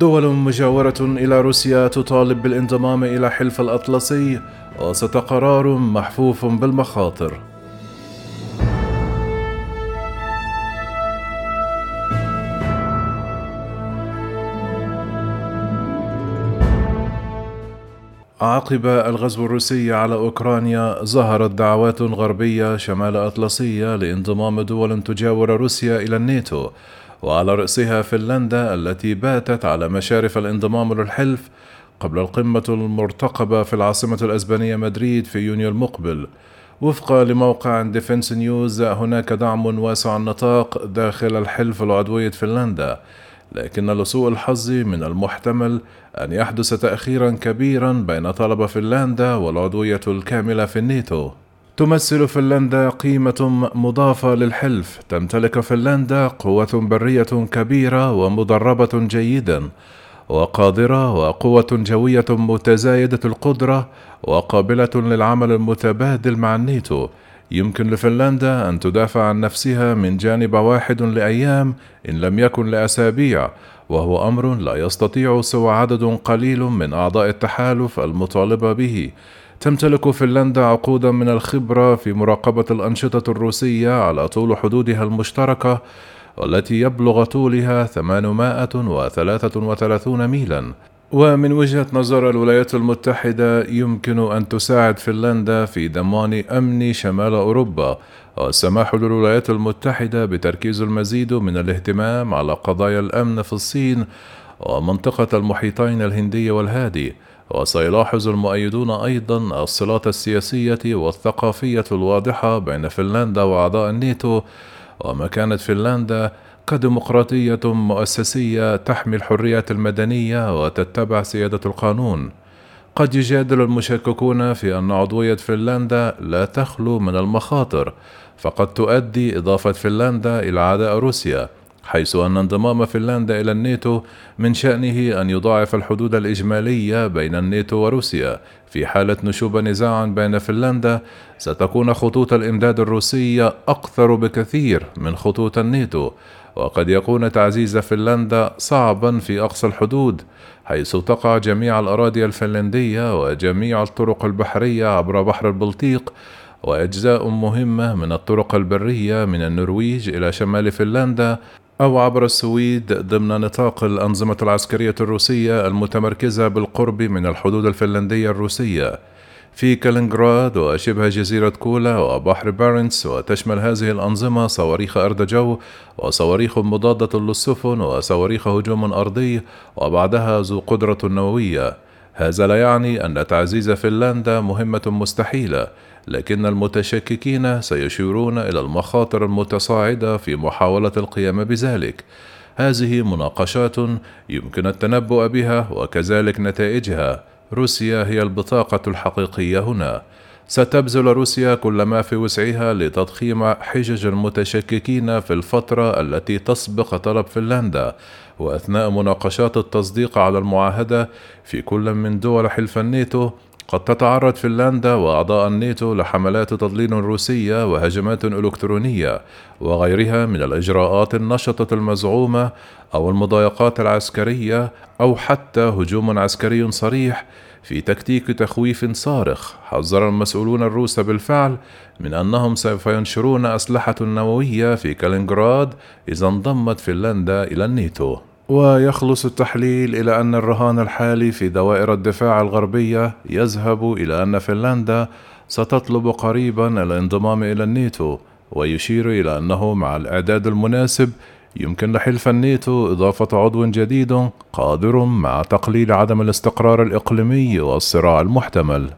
دول مجاورة إلى روسيا تطالب بالانضمام إلى حلف الأطلسي وسط قرار محفوف بالمخاطر. عقب الغزو الروسي على أوكرانيا ظهرت دعوات غربية شمال أطلسية لانضمام دول تجاور روسيا إلى الناتو. وعلى رأسها فنلندا التي باتت على مشارف الانضمام للحلف قبل القمة المرتقبة في العاصمة الأسبانية مدريد في يونيو المقبل. وفقا لموقع Defense News هناك دعم واسع النطاق داخل الحلف لعضوية فنلندا لكن لسوء الحظ من المحتمل أن يحدث تأخيرا كبيرا بين طلب فنلندا والعضوية الكاملة في الناتو. تمثل فنلندا قيمة مضافة للحلف. تمتلك فنلندا قوة برية كبيرة ومدربة جيدا وقادرة وقوة جوية متزايدة القدرة وقابلة للعمل المتبادل مع الناتو. يمكن لفنلندا أن تدافع عن نفسها من جانب واحد لأيام إن لم يكن لأسابيع وهو أمر لا يستطيع سوى عدد قليل من أعضاء التحالف المطالبة به. تمتلك فنلندا عقودا من الخبرة في مراقبة الأنشطة الروسية على طول حدودها المشتركة والتي يبلغ طولها 833 ميلا. ومن وجهة نظر الولايات المتحدة يمكن أن تساعد فنلندا في ضمان أمن شمال أوروبا. والسماح للولايات المتحدة بتركيز المزيد من الاهتمام على قضايا الأمن في الصين ومنطقة المحيطين الهندي والهادي. وسيلاحظ المؤيدون أيضا الصلات السياسية والثقافية الواضحة بين فنلندا وأعضاء الناتو ومكانة فنلندا كديمقراطية مؤسسية تحمي الحريات المدنية وتتبع سيادة القانون. قد يجادل المشككون في أن عضوية فنلندا لا تخلو من المخاطر، فقد تؤدي إضافة فنلندا إلى عداء روسيا، حيث أن انضمام فنلندا إلى الناتو من شأنه أن يضاعف الحدود الإجمالية بين الناتو وروسيا. في حالة نشوب نزاع بين فنلندا ستكون خطوط الإمداد الروسية أكثر بكثير من خطوط الناتو. وقد يكون تعزيز فنلندا صعبا في أقصى الحدود حيث تقع جميع الأراضي الفنلندية وجميع الطرق البحرية عبر بحر البلطيق وأجزاء مهمة من الطرق البرية من النرويج إلى شمال فنلندا أو عبر السويد ضمن نطاق الأنظمة العسكرية الروسية المتمركزة بالقرب من الحدود الفنلندية الروسية. في كالينينغراد وشبه جزيرة كولا وبحر بارنتس وتشمل هذه الأنظمة صواريخ أرض جو وصواريخ مضادة للسفن وصواريخ هجوم أرضي وبعضها ذو قدرة نووية. هذا لا يعني أن تعزيز فنلندا مهمة مستحيلة لكن المتشككين سيشيرون إلى المخاطر المتصاعدة في محاولة القيام بذلك. هذه مناقشات يمكن التنبؤ بها وكذلك نتائجها. روسيا هي البطاقة الحقيقية هنا. ستبذل روسيا كل ما في وسعها لتضخيم حجج المتشككين في الفترة التي تسبق طلب فنلندا وأثناء مناقشات التصديق على المعاهدة في كل من دول حلف الناتو قد تتعرض فنلندا وأعضاء الناتو لحملات تضليل روسية وهجمات إلكترونية وغيرها من الإجراءات النشطة المزعومة أو المضايقات العسكرية أو حتى هجوم عسكري صريح في تكتيك تخويف صارخ حذر المسؤولون الروس بالفعل من أنهم سوف ينشرون أسلحة نووية في كالينغراد إذا انضمت فنلندا إلى الناتو. ويخلص التحليل إلى أن الرهان الحالي في دوائر الدفاع الغربية يذهب إلى أن فنلندا ستطلب قريبا الانضمام إلى الناتو ويشير إلى أنه مع الإعداد المناسب يمكن لحلف الناتو إضافة عضو جديد قادر مع تقليل عدم الاستقرار الإقليمي والصراع المحتمل.